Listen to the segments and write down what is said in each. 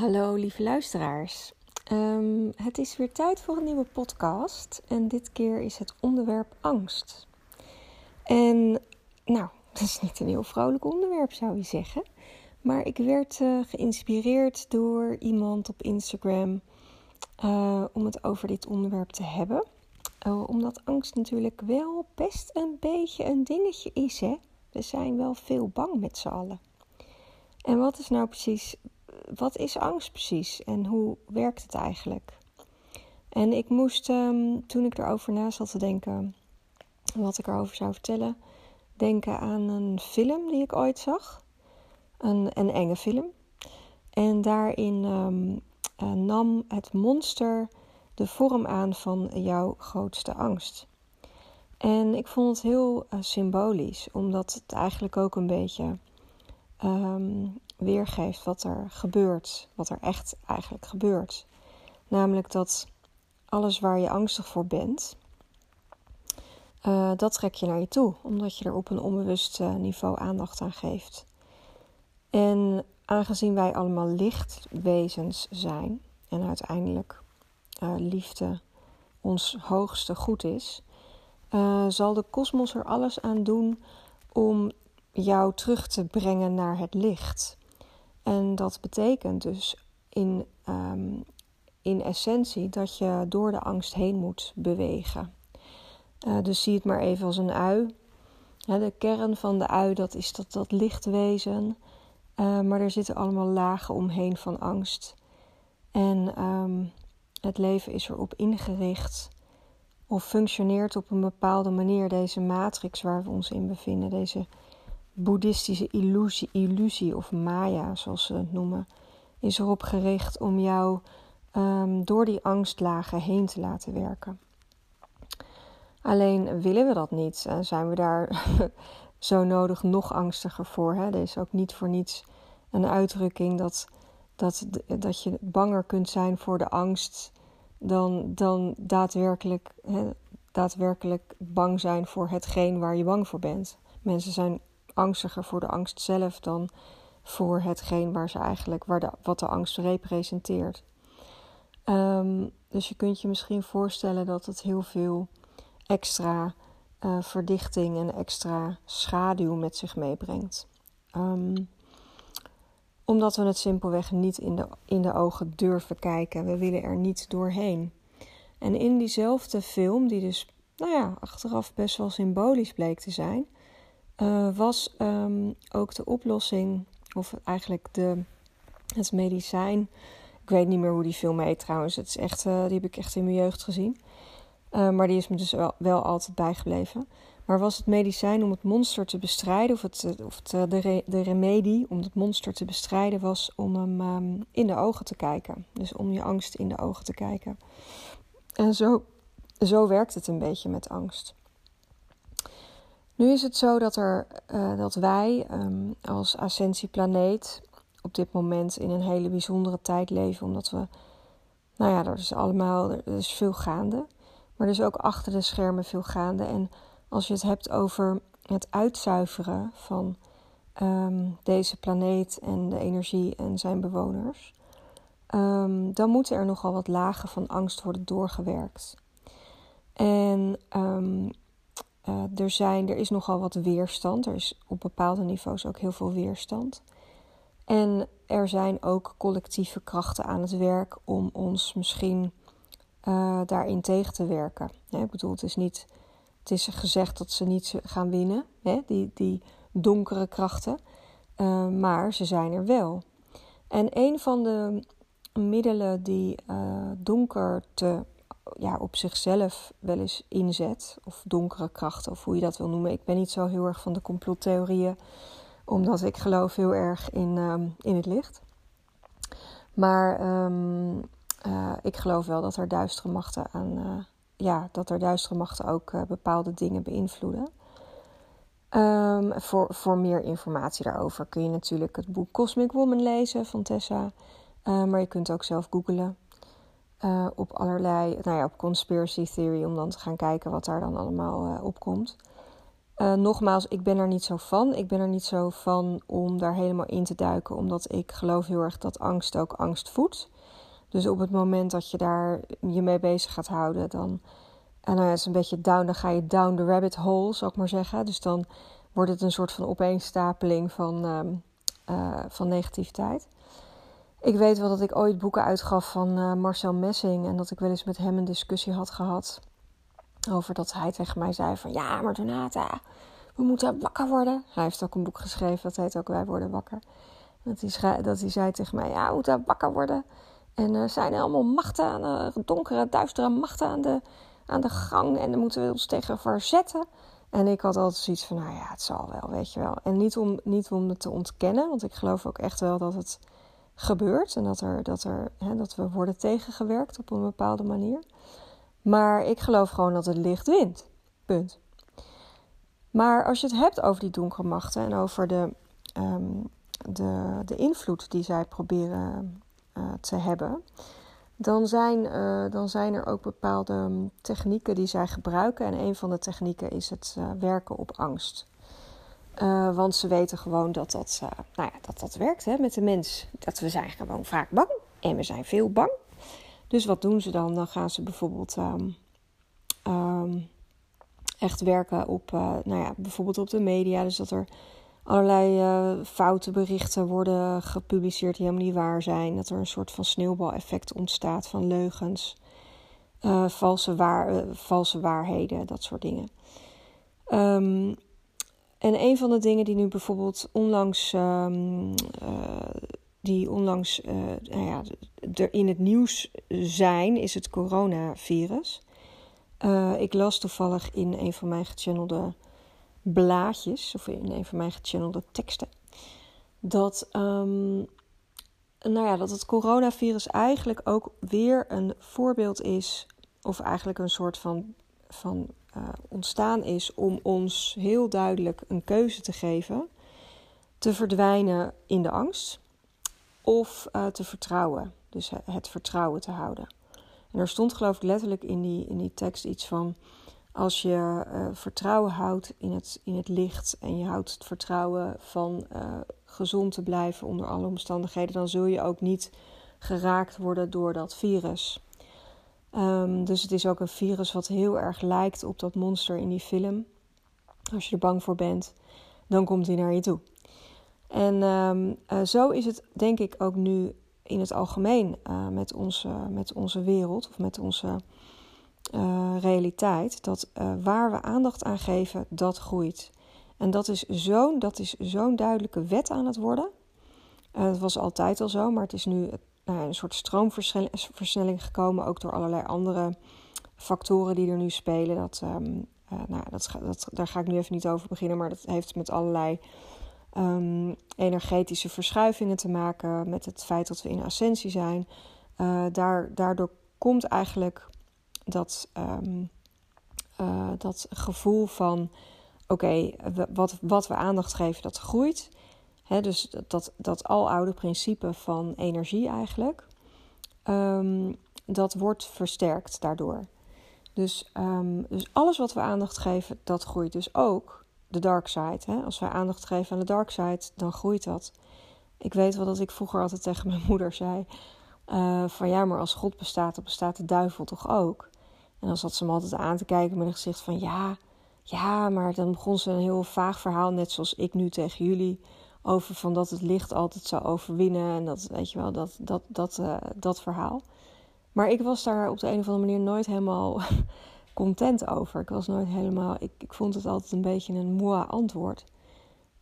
Hallo lieve luisteraars. Ehm, het is weer tijd voor een nieuwe podcast en dit keer is het onderwerp angst. En nou, dat is niet een heel vrolijk onderwerp zou je zeggen, maar ik werd uh, geïnspireerd door iemand op Instagram uh, om het over dit onderwerp te hebben. Uh, omdat angst natuurlijk wel best een beetje een dingetje is, hè? We zijn wel veel bang met z'n allen. En wat is nou precies wat is angst precies en hoe werkt het eigenlijk? En ik moest, um, toen ik erover na zat te denken, wat ik erover zou vertellen, denken aan een film die ik ooit zag. Een, een enge film. En daarin um, uh, nam het monster de vorm aan van jouw grootste angst. En ik vond het heel uh, symbolisch, omdat het eigenlijk ook een beetje um, weergeeft wat er gebeurt, wat er echt eigenlijk gebeurt. Namelijk dat alles waar je angstig voor bent, uh, dat trek je naar je toe, omdat je er op een onbewust uh, niveau aandacht aan geeft. En aangezien wij allemaal lichtwezens zijn en uiteindelijk uh, liefde ons hoogste goed is, zal de kosmos er alles aan doen om jou terug te brengen naar het licht. En dat betekent dus in, um, in essentie dat je door de angst heen moet bewegen. Uh, dus zie het maar even als een ui. de kern van de ui dat is dat, dat lichtwezen. Uh, maar er zitten allemaal lagen omheen van angst. En um, het leven is erop ingericht of functioneert op een bepaalde manier deze matrix waar we ons in bevinden, deze boeddhistische illusie, illusie of maya, zoals ze het noemen, is erop gericht om jou um, door die angstlagen heen te laten werken. Alleen willen we dat niet zijn we daar zo nodig nog angstiger voor. Hè? Er is ook niet voor niets een uitdrukking dat, dat, dat je banger kunt zijn voor de angst dan, dan daadwerkelijk, hè, daadwerkelijk bang zijn voor hetgeen waar je bang voor bent. Mensen zijn angstiger voor de angst zelf dan voor hetgeen waar ze eigenlijk, waar de, wat de angst representeert. Um, dus je kunt je misschien voorstellen dat het heel veel extra uh, verdichting en extra schaduw met zich meebrengt. Um, omdat we het simpelweg niet in de, in de ogen durven kijken. We willen er niet doorheen. En in diezelfde film, die dus nou ja, achteraf best wel symbolisch bleek te zijn, uh, was um, ook de oplossing, of eigenlijk de, het medicijn. Ik weet niet meer hoe die film heet trouwens. Het is echt, uh, die heb ik echt in mijn jeugd gezien. Uh, maar die is me dus wel, altijd bijgebleven. Maar was het medicijn om het monster te bestrijden, of, het, of het, de, de remedie om het monster te bestrijden, was om hem um, in de ogen te kijken. Dus om je angst in de ogen te kijken. En zo, zo werkt het een beetje met angst. Nu is het zo dat, er, uh, dat wij um, als ascensieplaneet op dit moment in een hele bijzondere tijd leven. Omdat we, nou ja, er is allemaal, er is veel gaande. Maar er is ook achter de schermen veel gaande. En als je het hebt over het uitzuiveren van um, deze planeet en de energie en zijn bewoners. Um, dan moeten er nogal wat lagen van angst worden doorgewerkt. En um, uh, er, zijn, er is nogal wat weerstand. Er is op bepaalde niveaus ook heel veel weerstand. En er zijn ook collectieve krachten aan het werk om ons misschien uh, daarin tegen te werken. ik bedoel, het is niet. Het is gezegd dat ze niet gaan winnen, hè, die, die donkere krachten. Uh, maar ze zijn er wel. En een van de middelen die donker te ja, op zichzelf wel eens inzet, of donkere krachten, of hoe je dat wil noemen. Ik ben niet zo heel erg van de complottheorieën, omdat ik geloof heel erg in, um, in het licht. Maar um, uh, ik geloof wel dat er duistere machten aan, uh, ja, dat er duistere machten ook uh, bepaalde dingen beïnvloeden. Um, voor, voor meer informatie daarover kun je natuurlijk het boek Cosmic Woman lezen van Tessa. maar je kunt ook zelf googlen. Uh, op allerlei, nou ja, op conspiracy theory, om dan te gaan kijken wat daar dan allemaal uh, op komt. Uh, nogmaals, ik ben er niet zo van. Ik ben er niet zo van om daar helemaal in te duiken, omdat ik geloof heel erg dat angst ook angst voedt. Dus op het moment dat je daar je mee bezig gaat houden, dan en nou ja, is een beetje down, dan ga je down the rabbit hole, zou ik maar zeggen. Dus dan wordt het een soort van opeenstapeling van, uh, van negativiteit. Ik weet wel dat ik ooit boeken uitgaf van uh, Marcel Messing en dat ik wel eens met hem een discussie had gehad over dat hij tegen mij zei van ja, maar Donata, we moeten wakker worden. Hij heeft ook een boek geschreven dat heet ook Wij worden wakker. Dat hij, dat hij zei tegen mij ja, we moeten wakker worden. En er zijn allemaal machten, de, donkere, duistere machten aan de, aan de gang en daar moeten we ons tegen verzetten. En ik had altijd zoiets van, nou ja, het zal wel, weet je wel. En niet om, niet om het te ontkennen, want ik geloof ook echt wel dat het gebeurt. En dat, er, dat, er, hè, dat we worden tegengewerkt op een bepaalde manier. Maar ik geloof gewoon dat het licht wint. Punt. Maar als je het hebt over die donkere machten en over de, ehm, de, de invloed die zij proberen uh, te hebben, dan zijn, uh, dan zijn er ook bepaalde um, technieken die zij gebruiken. En een van de technieken is het uh, werken op angst. Uh, want ze weten gewoon dat dat, nou ja, dat, dat werkt hè, met de mens. Dat we zijn gewoon vaak bang. En we zijn veel bang. Dus wat doen ze dan? Dan gaan ze bijvoorbeeld um, um, echt werken op, nou ja, bijvoorbeeld op de media. Dus dat er allerlei foute berichten worden gepubliceerd die helemaal niet waar zijn. Dat er een soort van sneeuwbaleffect ontstaat van leugens, valse, waar, valse waarheden, dat soort dingen. Um, en een van de dingen die nu bijvoorbeeld onlangs, um, die onlangs nou ja, er in het nieuws zijn, is het coronavirus. ik las toevallig in een van mijn gechannelde blaadjes, of in een van mijn gechannelde teksten, dat, um, nou ja, dat het coronavirus eigenlijk ook weer een voorbeeld is, of eigenlijk een soort van, van uh, ontstaan is om ons heel duidelijk een keuze te geven: te verdwijnen in de angst of uh, te vertrouwen. Dus het vertrouwen te houden. En er stond geloof ik letterlijk in die, in die tekst iets van als je uh, vertrouwen houdt in het, in het licht en je houdt het vertrouwen van gezond te blijven onder alle omstandigheden, dan zul je ook niet geraakt worden door dat virus. Um, dus het is ook een virus wat heel erg lijkt op dat monster in die film. Als je er bang voor bent, dan komt hij naar je toe. En um, uh, zo is het denk ik ook nu in het algemeen met, onze, met onze wereld of met onze uh, realiteit dat waar we aandacht aan geven, dat groeit. En dat is zo'n, dat is zo'n duidelijke wet aan het worden. Dat was altijd al zo, maar het is nu een soort stroomversnelling gekomen, ook door allerlei andere factoren die er nu spelen. Dat, um, nou, dat, dat, daar ga ik nu even niet over beginnen, maar dat heeft met allerlei um, energetische verschuivingen te maken, met het feit dat we in ascensie zijn. daar, daardoor komt eigenlijk dat, uh, dat gevoel van: oké, wat, wat we aandacht geven, dat groeit. Dus dat, dat, aloude principe van energie eigenlijk, um, dat wordt versterkt daardoor. Dus, um, dus alles wat we aandacht geven, dat groeit. Dus ook de dark side. Hè? Als wij aandacht geven aan de dark side, dan groeit dat. Ik weet wel dat ik vroeger altijd tegen mijn moeder zei: uh, van ja, maar als God bestaat, dan bestaat de duivel toch ook? En dan zat ze me altijd aan te kijken met een gezicht van ja, ja, maar dan begon ze een heel vaag verhaal, net zoals ik nu tegen jullie, over van dat het licht altijd zou overwinnen en dat, weet je wel, dat, dat, dat, uh, dat verhaal. Maar ik was daar op de een of andere manier nooit helemaal content over. Ik was nooit helemaal, ik, ik vond het altijd een beetje een moi antwoord.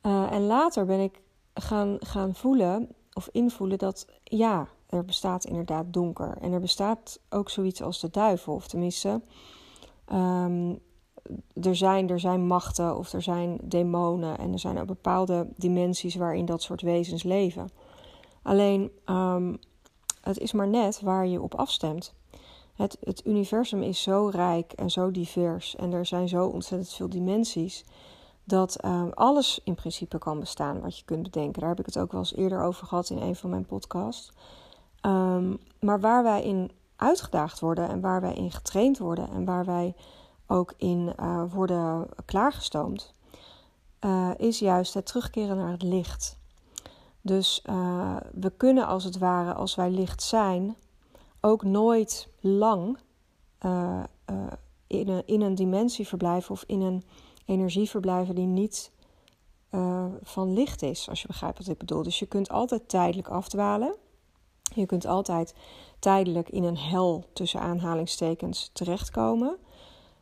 Uh, en later ben ik gaan, gaan voelen of invoelen dat ja, er bestaat inderdaad donker. En er bestaat ook zoiets als de duivel, of tenminste, um, er, zijn, er zijn machten of er zijn demonen en er zijn ook bepaalde dimensies waarin dat soort wezens leven. Alleen, um, het is maar net waar je op afstemt. Het, het universum is zo rijk en zo divers en er zijn zo ontzettend veel dimensies dat um, alles in principe kan bestaan wat je kunt bedenken. Daar heb ik het ook wel eens eerder over gehad in een van mijn podcasts. Um, maar waar wij in uitgedaagd worden en waar wij in getraind worden en waar wij ook in uh, worden klaargestoomd, uh, is juist het terugkeren naar het licht. Dus uh, we kunnen als het ware, als wij licht zijn, ook nooit lang in, een, in een dimensie verblijven of in een energie verblijven die niet van licht is, als je begrijpt wat ik bedoel. Dus je kunt altijd tijdelijk afdwalen. Je kunt altijd tijdelijk in een hel tussen aanhalingstekens terechtkomen.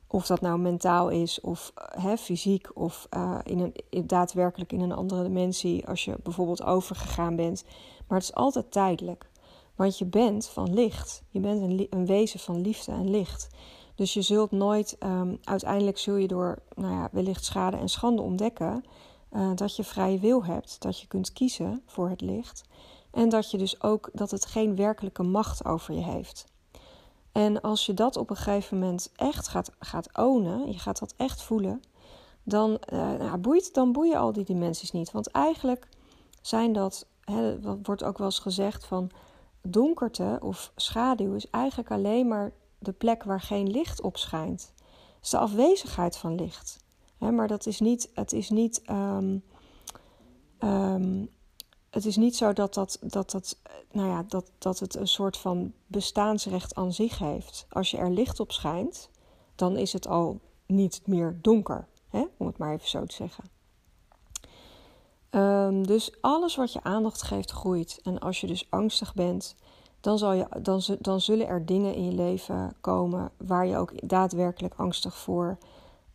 Of dat nou mentaal is of hè, fysiek of uh, in een, daadwerkelijk in een andere dimensie als je bijvoorbeeld overgegaan bent. Maar het is altijd tijdelijk. Want je bent van licht. Je bent een, een wezen van liefde en licht. Dus je zult nooit, um, uiteindelijk zul je door nou ja, wellicht schade en schande ontdekken uh, dat je vrije wil hebt. Dat je kunt kiezen voor het licht. En dat je dus ook dat het geen werkelijke macht over je heeft. En als je dat op een gegeven moment echt gaat, gaat ownen, je gaat dat echt voelen, dan, nou, boeit, dan boeien al die dimensies niet. Want eigenlijk zijn dat, hè, wordt ook wel eens gezegd van donkerte of schaduw is eigenlijk alleen maar de plek waar geen licht op schijnt. Het is de afwezigheid van licht. Hè, maar dat is niet, het is niet um, um, het is niet zo dat, dat, dat, dat, nou ja, dat, dat het een soort van bestaansrecht aan zich heeft. Als je er licht op schijnt, dan is het al niet meer donker, hè? om het maar even zo te zeggen. Um, dus alles wat je aandacht geeft, groeit. En als je dus angstig bent, dan, zal je, dan, dan zullen er dingen in je leven komen waar je ook daadwerkelijk angstig voor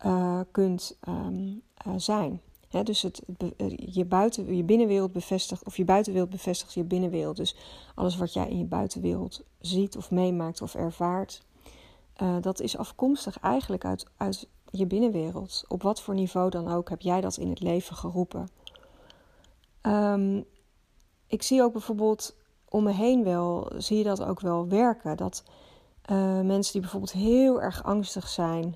uh, kunt um, uh, zijn dus het, eh, je, buiten, je binnenwereld bevestigt, of je buitenwereld bevestigt je binnenwereld. Dus alles wat jij in je buitenwereld ziet of meemaakt of ervaart, uh, dat is afkomstig eigenlijk uit, uit je binnenwereld. Op wat voor niveau dan ook heb jij dat in het leven geroepen. Um, ik zie ook bijvoorbeeld om me heen wel, zie je dat ook wel werken. Dat uh, mensen die bijvoorbeeld heel erg angstig zijn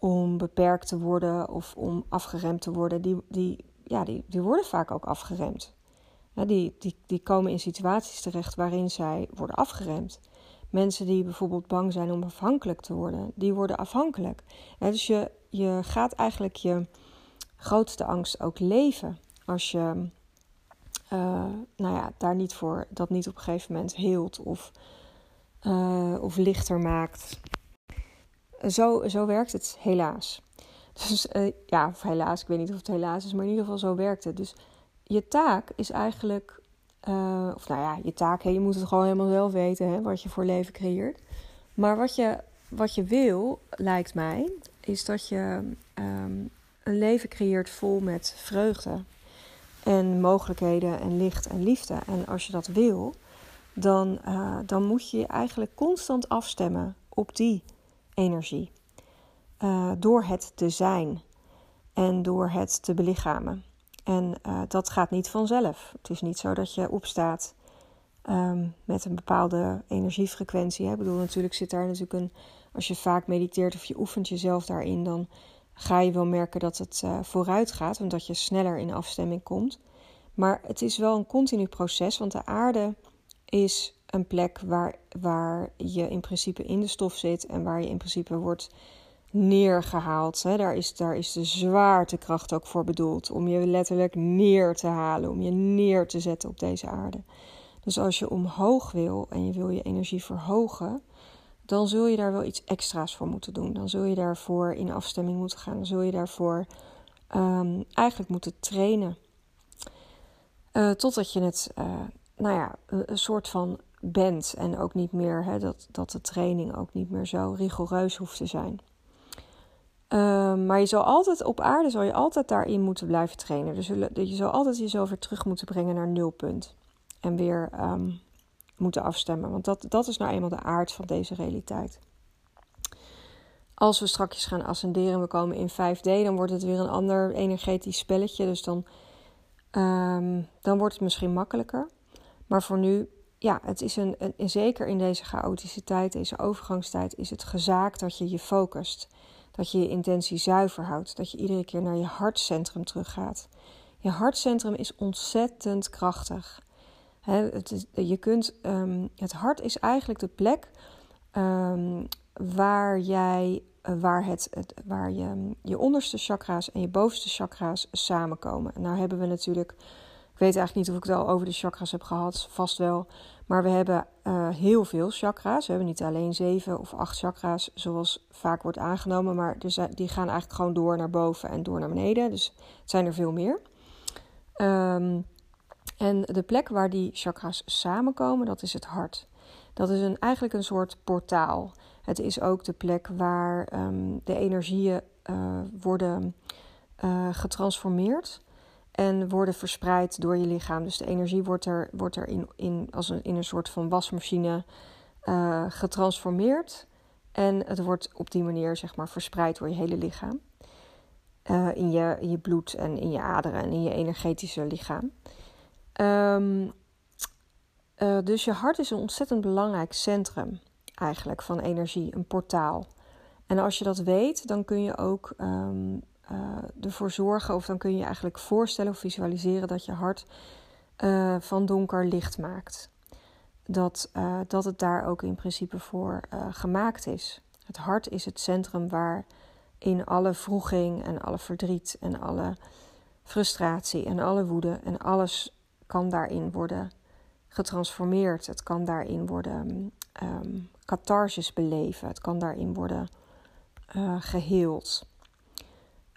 om beperkt te worden of om afgeremd te worden, die, die, ja, die, die worden vaak ook afgeremd. Die, die, die komen in situaties terecht waarin zij worden afgeremd. Mensen die bijvoorbeeld bang zijn om afhankelijk te worden, die worden afhankelijk. Dus je, je gaat eigenlijk je grootste angst ook leven als je uh, nou ja, daar niet voor, dat niet op een gegeven moment heelt of, uh, of lichter maakt zo, zo werkt het helaas. Dus uh, ja, of helaas, ik weet niet of het helaas is, maar in ieder geval zo werkt het. Dus je taak is eigenlijk, uh, of nou ja, je taak, hè, je moet het gewoon helemaal zelf weten hè, wat je voor leven creëert. Maar wat je, wat je wil, lijkt mij, is dat je um, een leven creëert vol met vreugde en mogelijkheden en licht en liefde. En als je dat wil, dan, uh, dan moet je je eigenlijk constant afstemmen op die energie. Uh, door het te zijn en door het te belichamen. En uh, dat gaat niet vanzelf. Het is niet zo dat je opstaat um, met een bepaalde energiefrequentie. Ik bedoel, natuurlijk zit daar natuurlijk een. Als je vaak mediteert of je oefent jezelf daarin, dan ga je wel merken dat het uh, vooruit gaat, omdat je sneller in afstemming komt. Maar het is wel een continu proces, want de aarde is een plek waar, waar je in principe in de stof zit en waar je in principe wordt neergehaald. Hè. Daar, is, daar is de zwaartekracht ook voor bedoeld. Om je letterlijk neer te halen, om je neer te zetten op deze aarde. Dus als je omhoog wil en je wil je energie verhogen, dan zul je daar wel iets extra's voor moeten doen. Dan zul je daarvoor in afstemming moeten gaan. Dan zul je daarvoor um, eigenlijk moeten trainen. Uh, totdat je het, uh, nou ja, een soort van bent. En ook niet meer hè, dat, dat de training ook niet meer zo rigoureus hoeft te zijn. Uh, maar je zal altijd op aarde zal je altijd daarin moeten blijven trainen. Dus je zal altijd jezelf weer terug moeten brengen naar nulpunt. En weer um, moeten afstemmen. Want dat, dat is nou eenmaal de aard van deze realiteit. Als we straks gaan ascenderen, we komen in 5D, dan wordt het weer een ander energetisch spelletje. Dus dan, um, dan wordt het misschien makkelijker. Maar voor nu ja, het is een, een, zeker in deze chaotische tijd, deze overgangstijd, is het gezaakt dat je je focust. Dat je je intentie zuiver houdt. Dat je iedere keer naar je hartcentrum teruggaat. Je hartcentrum is ontzettend krachtig. het, is, je kunt, um, het hart is eigenlijk de plek um, waar jij waar, het, waar je, je onderste chakra's en je bovenste chakra's samenkomen. Nou hebben we natuurlijk, weet eigenlijk niet of ik het al over de chakras heb gehad, vast wel. Maar we hebben uh, heel veel chakra's. We hebben niet alleen zeven of acht chakra's, zoals vaak wordt aangenomen. Maar dus, die gaan eigenlijk gewoon door naar boven en door naar beneden. Dus het zijn er veel meer. Um, en de plek waar die chakra's samenkomen, dat is het hart. Dat is een, eigenlijk een soort portaal. Het is ook de plek waar um, de energieën uh, worden uh, getransformeerd en worden verspreid door je lichaam. Dus de energie wordt er, wordt er in, in, als een, in een soort van wasmachine uh, getransformeerd. En het wordt op die manier zeg maar, verspreid door je hele lichaam. in, je, je bloed en in je aderen en in je energetische lichaam. Um, uh, dus je hart is een ontzettend belangrijk centrum eigenlijk van energie, een portaal. En als je dat weet, dan kun je ook um, uh, ervoor zorgen, of dan kun je eigenlijk voorstellen of visualiseren dat je hart uh, van donker licht maakt. Dat, dat het daar ook in principe voor gemaakt is. Het hart is het centrum waar in alle vroeging en alle verdriet en alle frustratie en alle woede en alles kan daarin worden getransformeerd. Het kan daarin worden um, catharsis beleven. Het kan daarin worden geheeld.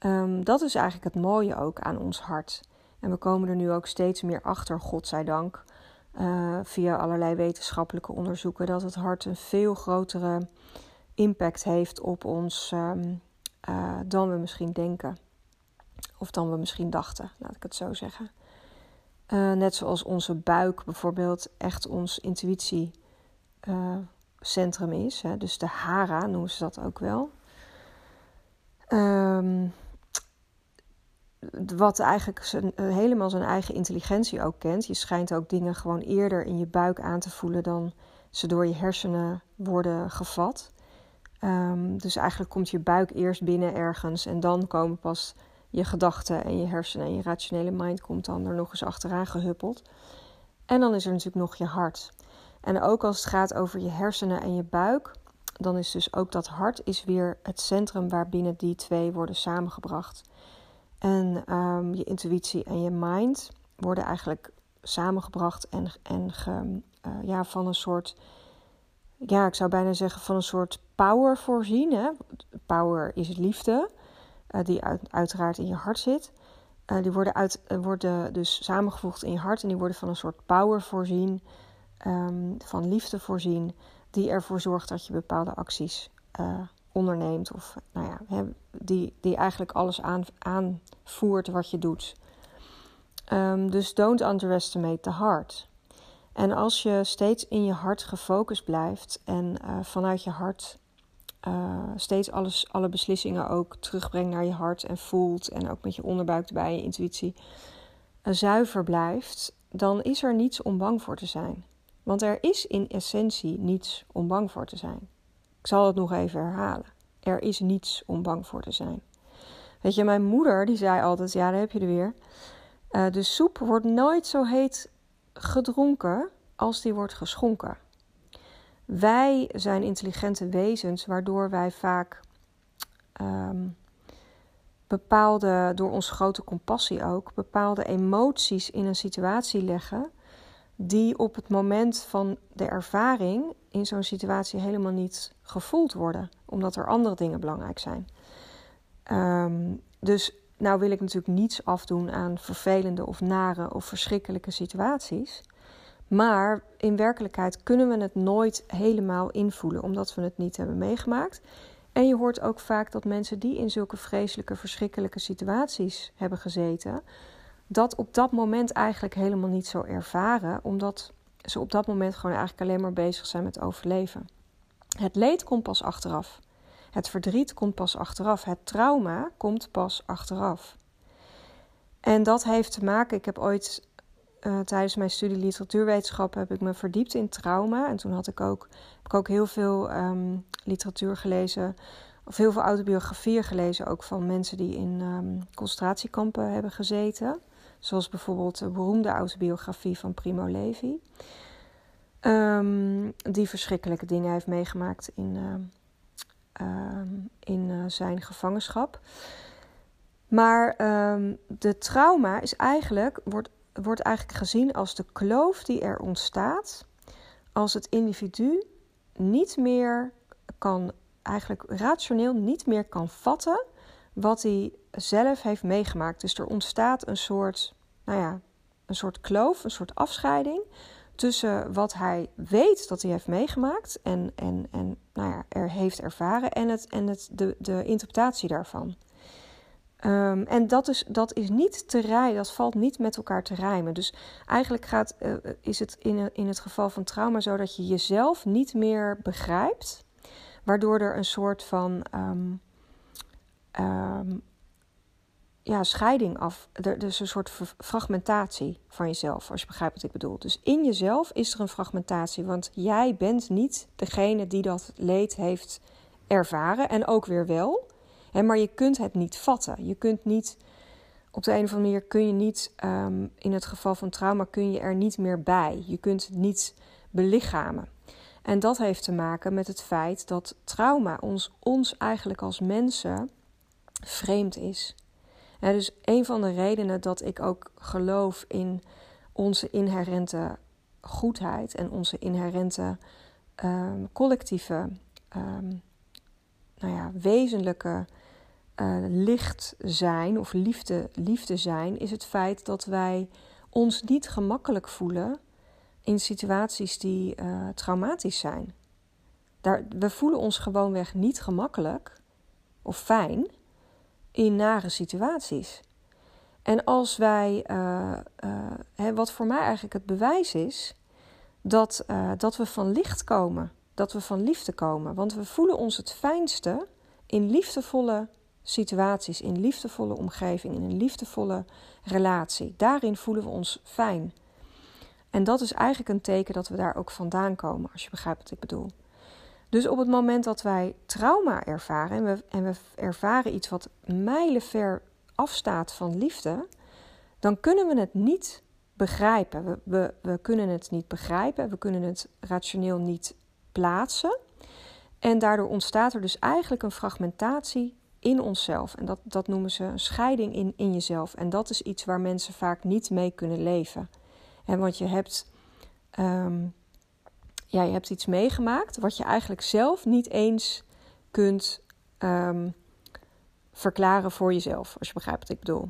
Um, dat is eigenlijk het mooie ook aan ons hart. En we komen er nu ook steeds meer achter, godzijdank, uh, via allerlei wetenschappelijke onderzoeken, dat het hart een veel grotere impact heeft op ons um, uh, dan we misschien denken. Of dan we misschien dachten, laat ik het zo zeggen. Uh, net zoals onze buik bijvoorbeeld echt ons intuïtiecentrum is. Hè? Dus de hara noemen ze dat ook wel. Um, wat eigenlijk uh, helemaal zijn eigen intelligentie ook kent. Je schijnt ook dingen gewoon eerder in je buik aan te voelen dan ze door je hersenen worden gevat. Um, dus eigenlijk komt je buik eerst binnen ergens en dan komen pas je gedachten en je hersenen en je rationele mind komt dan er nog eens achteraan gehuppeld. En dan is er natuurlijk nog je hart. En ook als het gaat over je hersenen en je buik, dan is dus ook dat hart is weer het centrum waarbinnen die twee worden samengebracht. En um, je intuïtie en je mind worden eigenlijk samengebracht en, en ge, uh, ja, van een soort, ja, ik zou bijna zeggen van een soort power voorzien. Hè? Power is liefde. Eh, die uit, uiteraard in je hart zit. Uh, die worden, uit, worden dus samengevoegd in je hart en die worden van een soort power voorzien, um, van liefde voorzien, die ervoor zorgt dat je bepaalde acties onderneemt. Of nou ja, die, die eigenlijk alles aan, aanvoert wat je doet. Um, dus don't underestimate the heart. En als je steeds in je hart gefocust blijft en vanuit je hart uh, steeds alles, alle beslissingen ook terugbrengt naar je hart en voelt. En ook met je onderbuik erbij, je intuïtie. Uh, zuiver blijft, dan is er niets om bang voor te zijn. Want er is in essentie niets om bang voor te zijn. Ik zal het nog even herhalen. Er is niets om bang voor te zijn. Weet je, mijn moeder die zei altijd: ja, daar heb je er weer. Uh, de soep wordt nooit zo heet gedronken als die wordt geschonken. Wij zijn intelligente wezens, waardoor wij vaak um, bepaalde, door onze grote compassie ook, bepaalde emoties in een situatie leggen, die op het moment van de ervaring in zo'n situatie helemaal niet gevoeld worden, omdat er andere dingen belangrijk zijn. Um, dus nou wil ik natuurlijk niets afdoen aan vervelende of nare of verschrikkelijke situaties. Maar in werkelijkheid kunnen we het nooit helemaal invoelen, omdat we het niet hebben meegemaakt. En je hoort ook vaak dat mensen die in zulke vreselijke, verschrikkelijke situaties hebben gezeten, dat op dat moment eigenlijk helemaal niet zo ervaren, omdat ze op dat moment gewoon eigenlijk alleen maar bezig zijn met overleven. Het leed komt pas achteraf. Het verdriet komt pas achteraf. Het trauma komt pas achteraf. En dat heeft te maken. Ik heb ooit uh, tijdens mijn studie literatuurwetenschap heb ik me verdiept in trauma. En toen had ik ook, heb ik ook heel veel um, literatuur gelezen. Of heel veel autobiografieën gelezen. Ook van mensen die in um, concentratiekampen hebben gezeten. Zoals bijvoorbeeld de beroemde autobiografie van Primo Levi. Um, die verschrikkelijke dingen heeft meegemaakt in, uh, ehm, in zijn gevangenschap. Maar um, de trauma is eigenlijk, wordt, wordt eigenlijk gezien als de kloof die er ontstaat als het individu niet meer kan, eigenlijk rationeel niet meer kan vatten wat hij zelf heeft meegemaakt. Dus er ontstaat een soort, nou ja, een soort kloof, een soort afscheiding tussen wat hij weet dat hij heeft meegemaakt en, en, en nou ja, er heeft ervaren en, het, en het, de, de interpretatie daarvan. Ehm, en dat is, dat is niet te rijmen, dat valt niet met elkaar te rijmen. Dus eigenlijk gaat, uh, is het in, in het geval van trauma zo dat je jezelf niet meer begrijpt, waardoor er een soort van um, um, ja, scheiding af. Er, dus een soort fragmentatie van jezelf, als je begrijpt wat ik bedoel. Dus in jezelf is er een fragmentatie, want jij bent niet degene die dat leed heeft ervaren en ook weer wel maar je kunt het niet vatten. Je kunt niet, op de een of andere manier kun je niet, um, in het geval van trauma, kun je er niet meer bij. Je kunt het niet belichamen. En dat heeft te maken met het feit dat trauma ons, ons eigenlijk als mensen vreemd is. Dus een van de redenen dat ik ook geloof in onze inherente goedheid en onze inherente um, collectieve, um, nou ja, wezenlijke uh, licht zijn of liefde, liefde zijn, is het feit dat wij ons niet gemakkelijk voelen in situaties die uh, traumatisch zijn. Daar, we voelen ons gewoonweg niet gemakkelijk of fijn in nare situaties. En als wij, uh, hè, wat voor mij eigenlijk het bewijs is, dat, dat we van licht komen, dat we van liefde komen. Want we voelen ons het fijnste in liefdevolle situaties, in liefdevolle omgeving, in een liefdevolle relatie. Daarin voelen we ons fijn. En dat is eigenlijk een teken dat we daar ook vandaan komen, als je begrijpt wat ik bedoel. Dus op het moment dat wij trauma ervaren en we, en we ervaren iets wat mijlenver afstaat van liefde, dan kunnen we het niet begrijpen. We, we, kunnen het niet begrijpen, we kunnen het rationeel niet plaatsen. En daardoor ontstaat er dus eigenlijk een fragmentatie in onszelf. En dat, dat noemen ze een scheiding in, in jezelf. En dat is iets waar mensen vaak niet mee kunnen leven. En want je hebt, um, ja, je hebt iets meegemaakt wat je eigenlijk zelf niet eens kunt um, verklaren voor jezelf, als je begrijpt wat ik bedoel.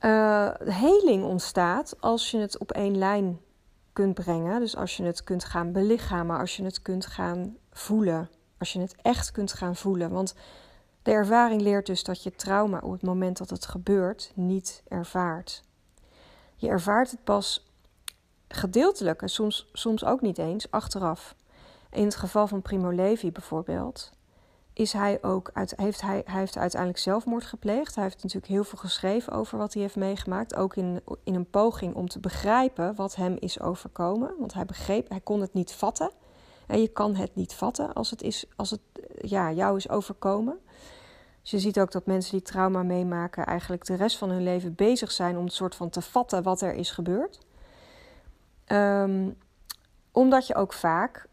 Uh, heling ontstaat als je het op één lijn kunt brengen. Dus als je het kunt gaan belichamen, als je het kunt gaan voelen als je het echt kunt gaan voelen. Want de ervaring leert dus dat je trauma op het moment dat het gebeurt niet ervaart. Je ervaart het pas gedeeltelijk en soms, soms ook niet eens achteraf. In het geval van Primo Levi bijvoorbeeld, is hij ook uit, heeft hij, hij heeft uiteindelijk zelfmoord gepleegd. Hij heeft natuurlijk heel veel geschreven over wat hij heeft meegemaakt. Ook in, in een poging om te begrijpen wat hem is overkomen. Want hij begreep, hij kon het niet vatten. En je kan het niet vatten als het, is, als het ja, jou is overkomen. Dus je ziet ook dat mensen die trauma meemaken eigenlijk de rest van hun leven bezig zijn om het soort van te vatten wat er is gebeurd. Ehm, omdat je ook vaak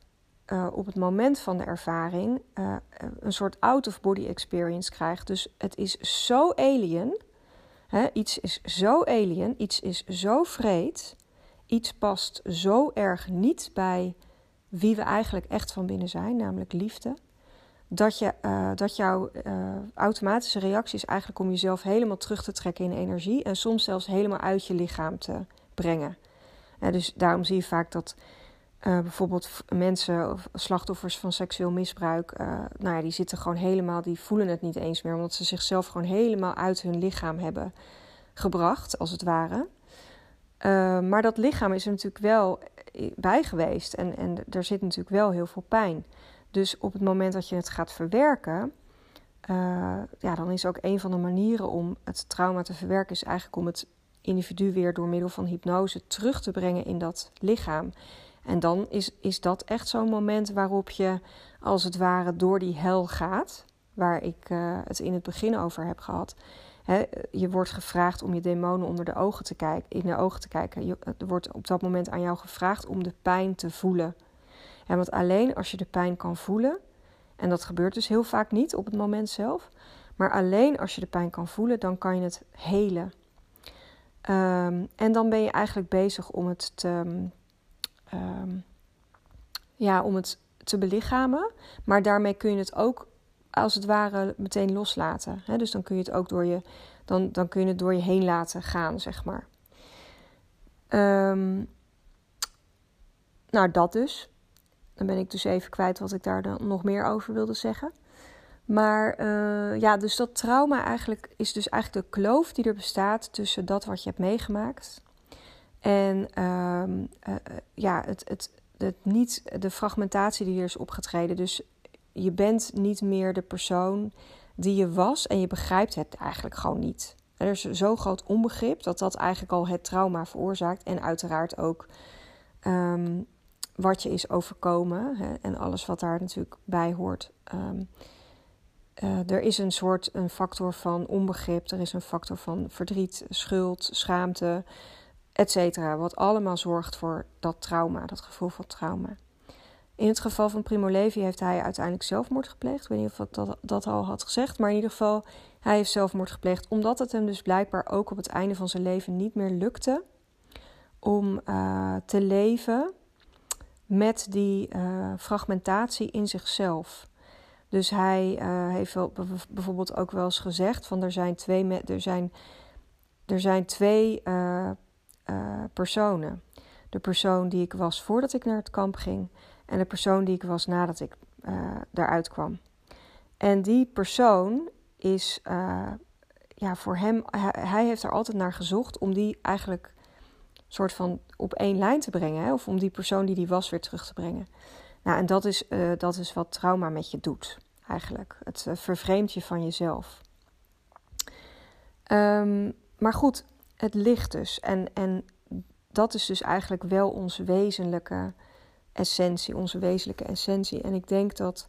uh, op het moment van de ervaring uh, een soort out-of-body experience krijgt. Dus het is zo alien. Hè, iets is zo alien, iets is zo vreed. Iets past zo erg niet bij wie we eigenlijk echt van binnen zijn, namelijk liefde. Dat, je, dat jouw automatische reactie is eigenlijk om jezelf helemaal terug te trekken in energie en soms zelfs helemaal uit je lichaam te brengen. Dus daarom zie je vaak dat bijvoorbeeld mensen of slachtoffers van seksueel misbruik, nou ja, die zitten gewoon helemaal, die voelen het niet eens meer, omdat ze zichzelf gewoon helemaal uit hun lichaam hebben gebracht, als het ware. maar dat lichaam is er natuurlijk wel bij geweest. En, en er zit natuurlijk wel heel veel pijn. Dus op het moment dat je het gaat verwerken, ja, dan is ook een van de manieren om het trauma te verwerken, is eigenlijk om het individu weer door middel van hypnose terug te brengen in dat lichaam. En dan is, is dat echt zo'n moment waarop je als het ware door die hel gaat, waar ik uh, het in het begin over heb gehad je wordt gevraagd om je demonen onder de ogen te kijken, in de ogen te kijken. Je, er wordt op dat moment aan jou gevraagd om de pijn te voelen. want alleen als je de pijn kan voelen En dat gebeurt dus heel vaak niet op het moment zelf. Maar alleen als je de pijn kan voelen, dan kan je het helen. Ehm, en dan ben je eigenlijk bezig om het te, ehm, ja, om het te belichamen. Maar daarmee kun je het ook als het ware meteen loslaten. Dus dan kun je het ook door je, dan, dan kun je het door je heen laten gaan, zeg maar. Um, nou, dat dus. Dan ben ik dus even kwijt wat ik daar dan nog meer over wilde zeggen. Maar uh, ja, dus dat trauma eigenlijk is dus eigenlijk de kloof die er bestaat tussen dat wat je hebt meegemaakt en uh, uh, ja, het, het, het niet, de fragmentatie die er is opgetreden. Dus je bent niet meer de persoon die je was en je begrijpt het eigenlijk gewoon niet. Er is zo groot onbegrip dat dat eigenlijk al het trauma veroorzaakt. En uiteraard ook um, wat je is overkomen hè, en alles wat daar natuurlijk bij hoort. Um, uh, er is een soort een factor van onbegrip, er is een factor van verdriet, schuld, schaamte, etc. Wat allemaal zorgt voor dat trauma, dat gevoel van trauma. In het geval van Primo Levi heeft hij uiteindelijk zelfmoord gepleegd. Ik weet niet of dat, dat al had gezegd, maar in ieder geval, hij heeft zelfmoord gepleegd omdat het hem dus blijkbaar ook op het einde van zijn leven niet meer lukte om uh, te leven met die uh, fragmentatie in zichzelf. Dus hij uh, heeft wel, bijvoorbeeld ook wel eens gezegd van er zijn twee, er zijn, er zijn twee personen. De persoon die ik was voordat ik naar het kamp ging en de persoon die ik was nadat ik daaruit kwam. En die persoon is, ja, voor hem, hij, hij, heeft er altijd naar gezocht om die eigenlijk soort van op één lijn te brengen. Hè? Of om die persoon die die was weer terug te brengen. Nou, en dat is, uh, dat is wat trauma met je doet, eigenlijk. Het vervreemdt je van jezelf. Um, maar goed, het ligt dus. En, en dat is dus eigenlijk wel ons wezenlijke essentie, onze wezenlijke essentie. En ik denk dat,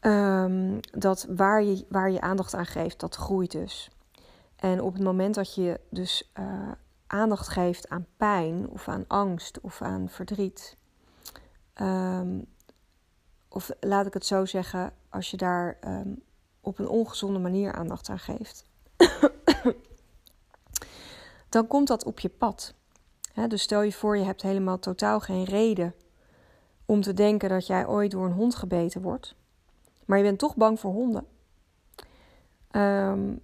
um, dat waar, je, waar je aandacht aan geeft, dat groeit dus. En op het moment dat je dus uh, aandacht geeft aan pijn of aan angst of aan verdriet, um, of laat ik het zo zeggen, als je daar um, op een ongezonde manier aandacht aan geeft, dan komt dat op je pad. Dus stel je voor, je hebt helemaal totaal geen reden om te denken dat jij ooit door een hond gebeten wordt. Maar je bent toch bang voor honden. Um,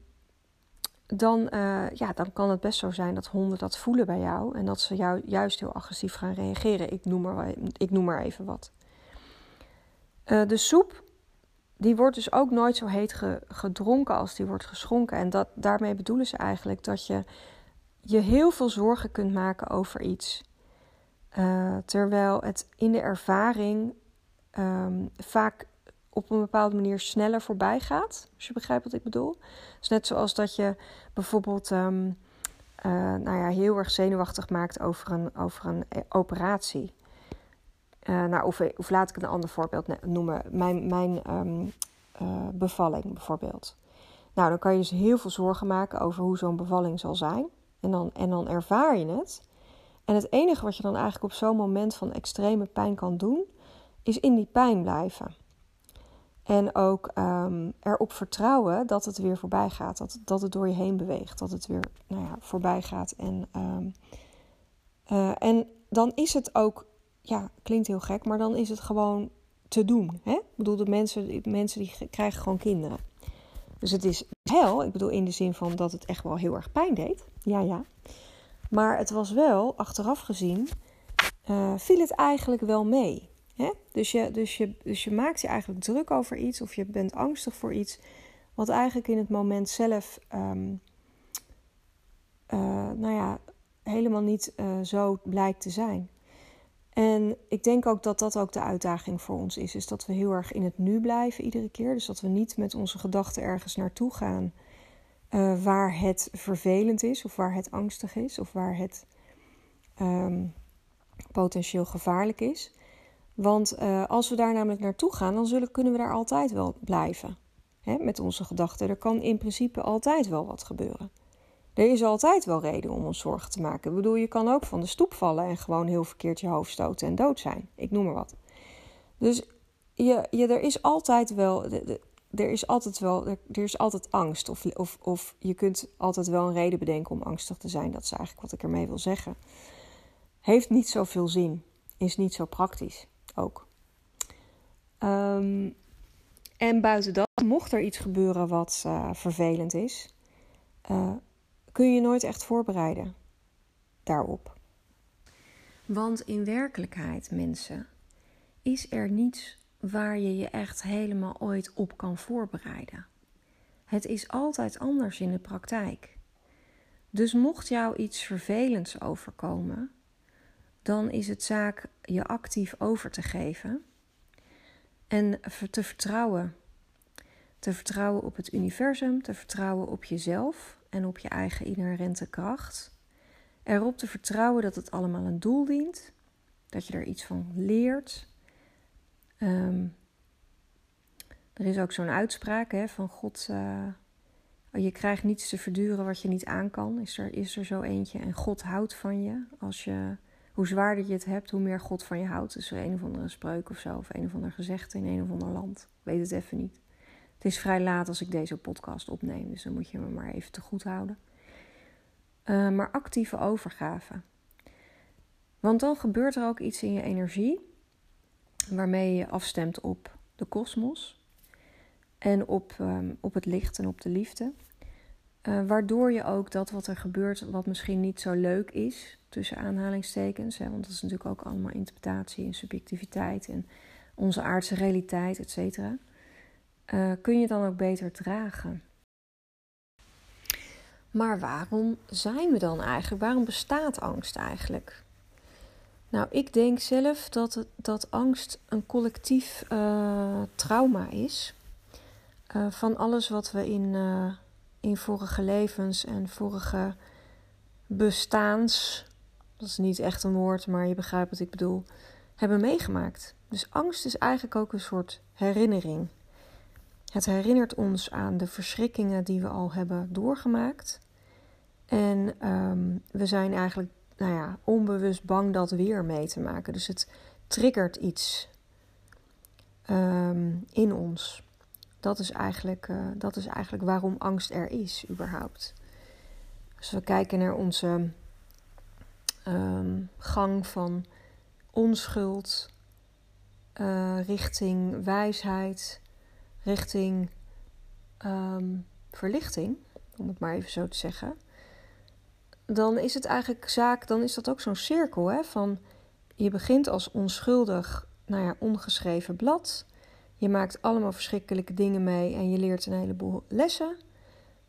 dan, uh, ja, dan kan het best zo zijn dat honden dat voelen bij jou. En dat ze jou juist heel agressief gaan reageren. Ik noem maar, ik noem maar even wat. Uh, de soep, die wordt dus ook nooit zo heet ge, gedronken als die wordt geschonken. En dat, daarmee bedoelen ze eigenlijk dat je je heel veel zorgen kunt maken over iets. Uh, terwijl het in de ervaring um, vaak op een bepaalde manier sneller voorbij gaat. Als je begrijpt wat ik bedoel. Dus net zoals dat je bijvoorbeeld um, uh, nou ja, heel erg zenuwachtig maakt over een, over een eh, operatie. Uh, nou, of, laat ik een ander voorbeeld noemen. Mijn, mijn uh, bevalling bijvoorbeeld. Nou, dan kan je dus heel veel zorgen maken over hoe zo'n bevalling zal zijn. En dan, en dan ervaar je het. En het enige wat je dan eigenlijk op zo'n moment van extreme pijn kan doen, is in die pijn blijven. En ook um, erop vertrouwen dat het weer voorbij gaat. Dat, dat het door je heen beweegt. Dat het weer nou ja, voorbij gaat. En, um, uh, en dan is het ook, ja, klinkt heel gek, maar dan is het gewoon te doen. Hè? Ik bedoel, de mensen, de mensen die krijgen gewoon kinderen. Dus het is hel. Ik bedoel, in de zin van dat het echt wel heel erg pijn deed. Ja, ja. Maar het was wel, achteraf gezien, uh, viel het eigenlijk wel mee. Dus, je, dus, je, dus je maakt je eigenlijk druk over iets of je bent angstig voor iets, wat eigenlijk in het moment zelf, um, uh, nou ja, helemaal niet uh, zo blijkt te zijn. En ik denk ook dat dat ook de uitdaging voor ons is. Is dat we heel erg in het nu blijven iedere keer. Dus dat we niet met onze gedachten ergens naartoe gaan uh, waar het vervelend is, of waar het angstig is, of waar het um, potentieel gevaarlijk is. Want uh, als we daar namelijk naartoe gaan, dan zullen, kunnen we daar altijd wel blijven. Hè, met onze gedachten. Er kan in principe altijd wel wat gebeuren. Er is altijd wel reden om ons zorgen te maken. Ik bedoel, je kan ook van de stoep vallen en gewoon heel verkeerd je hoofd stoten en dood zijn. Ik noem maar wat. Dus je, je, er is altijd wel. Er is altijd wel. Er, er is altijd angst. Of, of, of je kunt altijd wel een reden bedenken om angstig te zijn. Dat is eigenlijk wat ik ermee wil zeggen. Heeft niet zoveel zin. Is niet zo praktisch ook. Um, en buiten dat, mocht er iets gebeuren wat uh, vervelend is, uh, kun je nooit echt voorbereiden daarop. Want in werkelijkheid, mensen, is er niets waar je je echt helemaal ooit op kan voorbereiden. Het is altijd anders in de praktijk. Dus mocht jou iets vervelends overkomen, dan is het zaak je actief over te geven en te vertrouwen. Te vertrouwen op het universum, te vertrouwen op jezelf en op je eigen inherente kracht. Erop te vertrouwen dat het allemaal een doel dient, dat je er iets van leert. Ehm, er is ook zo'n uitspraak hè, van God. Uh, je krijgt niets te verduren wat je niet aan kan. Is er, is er zo eentje. En God houdt van je. Als je hoe zwaarder je het hebt, hoe meer God van je houdt. Er een of andere spreuk of zo, of een of ander gezegde in een of ander land. Weet het even niet. Het is vrij laat als ik deze podcast opneem, dus dan moet je me maar even te goed houden. Uh, maar actieve overgave. Want dan gebeurt er ook iets in je energie waarmee je afstemt op de kosmos en op, um, op het licht en op de liefde. Uh, waardoor je ook dat wat er gebeurt, wat misschien niet zo leuk is, tussen aanhalingstekens, hè, want dat is natuurlijk ook allemaal interpretatie en subjectiviteit en onze aardse realiteit, et cetera, uh, kun je dan ook beter dragen. Maar waarom zijn we dan eigenlijk? Waarom bestaat angst eigenlijk? Nou, ik denk zelf dat, dat angst een collectief uh, trauma is. Van alles wat we in, in vorige levens en vorige bestaans dat is niet echt een woord, maar je begrijpt wat ik bedoel, hebben meegemaakt. Dus angst is eigenlijk ook een soort herinnering. Het herinnert ons aan de verschrikkingen die we al hebben doorgemaakt. En um, we zijn eigenlijk nou ja, onbewust bang dat weer mee te maken. Dus het triggert iets um, in ons. Dat is, eigenlijk, uh, dat is eigenlijk waarom angst er is, überhaupt. Als we kijken naar onze um, gang van onschuld uh, richting wijsheid, richting um, verlichting, om het maar even zo te zeggen. Dan is het eigenlijk zaak, dan is dat ook zo'n cirkel hè, van je begint als onschuldig, nou ja, ongeschreven blad. Je maakt allemaal verschrikkelijke dingen mee en je leert een heleboel lessen.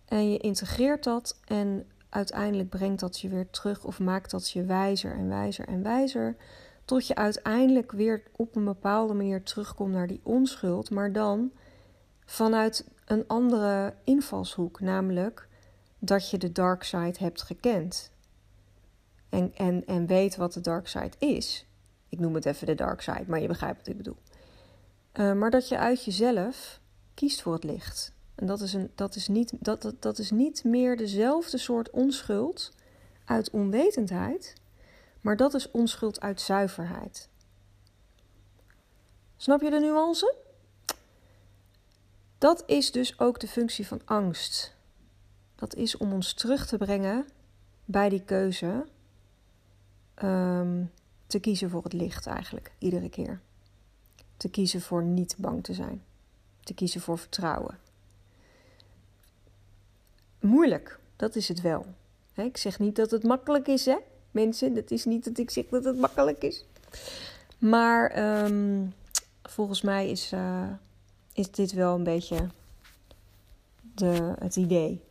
En je integreert dat en uiteindelijk brengt dat je weer terug of maakt dat je wijzer en wijzer en wijzer. Tot je uiteindelijk weer op een bepaalde manier terugkomt naar die onschuld, maar dan vanuit een andere invalshoek, namelijk dat je de dark side hebt gekend. En, en, en weet wat de dark side is. Ik noem het even de dark side, maar je begrijpt wat ik bedoel. Uh, maar dat je uit jezelf kiest voor het licht. En dat is, een, dat, is niet, dat, dat, dat is niet meer dezelfde soort onschuld uit onwetendheid, maar dat is onschuld uit zuiverheid. Snap je de nuance? Dat is dus ook de functie van angst. Dat is om ons terug te brengen bij die keuze um, te kiezen voor het licht eigenlijk, iedere keer. Te kiezen voor niet bang te zijn. Te kiezen voor vertrouwen moeilijk. Dat is het wel. Ik zeg niet dat het makkelijk is, hè, mensen. Dat is niet dat ik zeg dat het makkelijk is. Maar um, volgens mij is, uh, is dit wel een beetje de, het idee.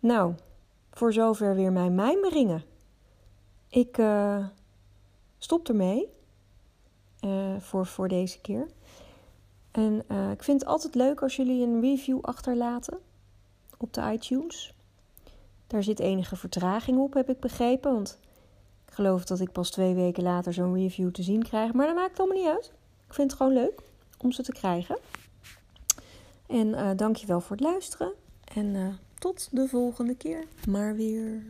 Nou, voor zover weer mijn mijmeringen. Ik uh, stop ermee uh, voor, voor deze keer. En ik vind het altijd leuk als jullie een review achterlaten op de iTunes. Daar zit enige vertraging op, heb ik begrepen. Want ik geloof dat ik pas twee weken later zo'n review te zien krijg. Maar dat maakt allemaal niet uit. Ik vind het gewoon leuk om ze te krijgen. En uh, dankjewel voor het luisteren. En tot de volgende keer. Maar weer.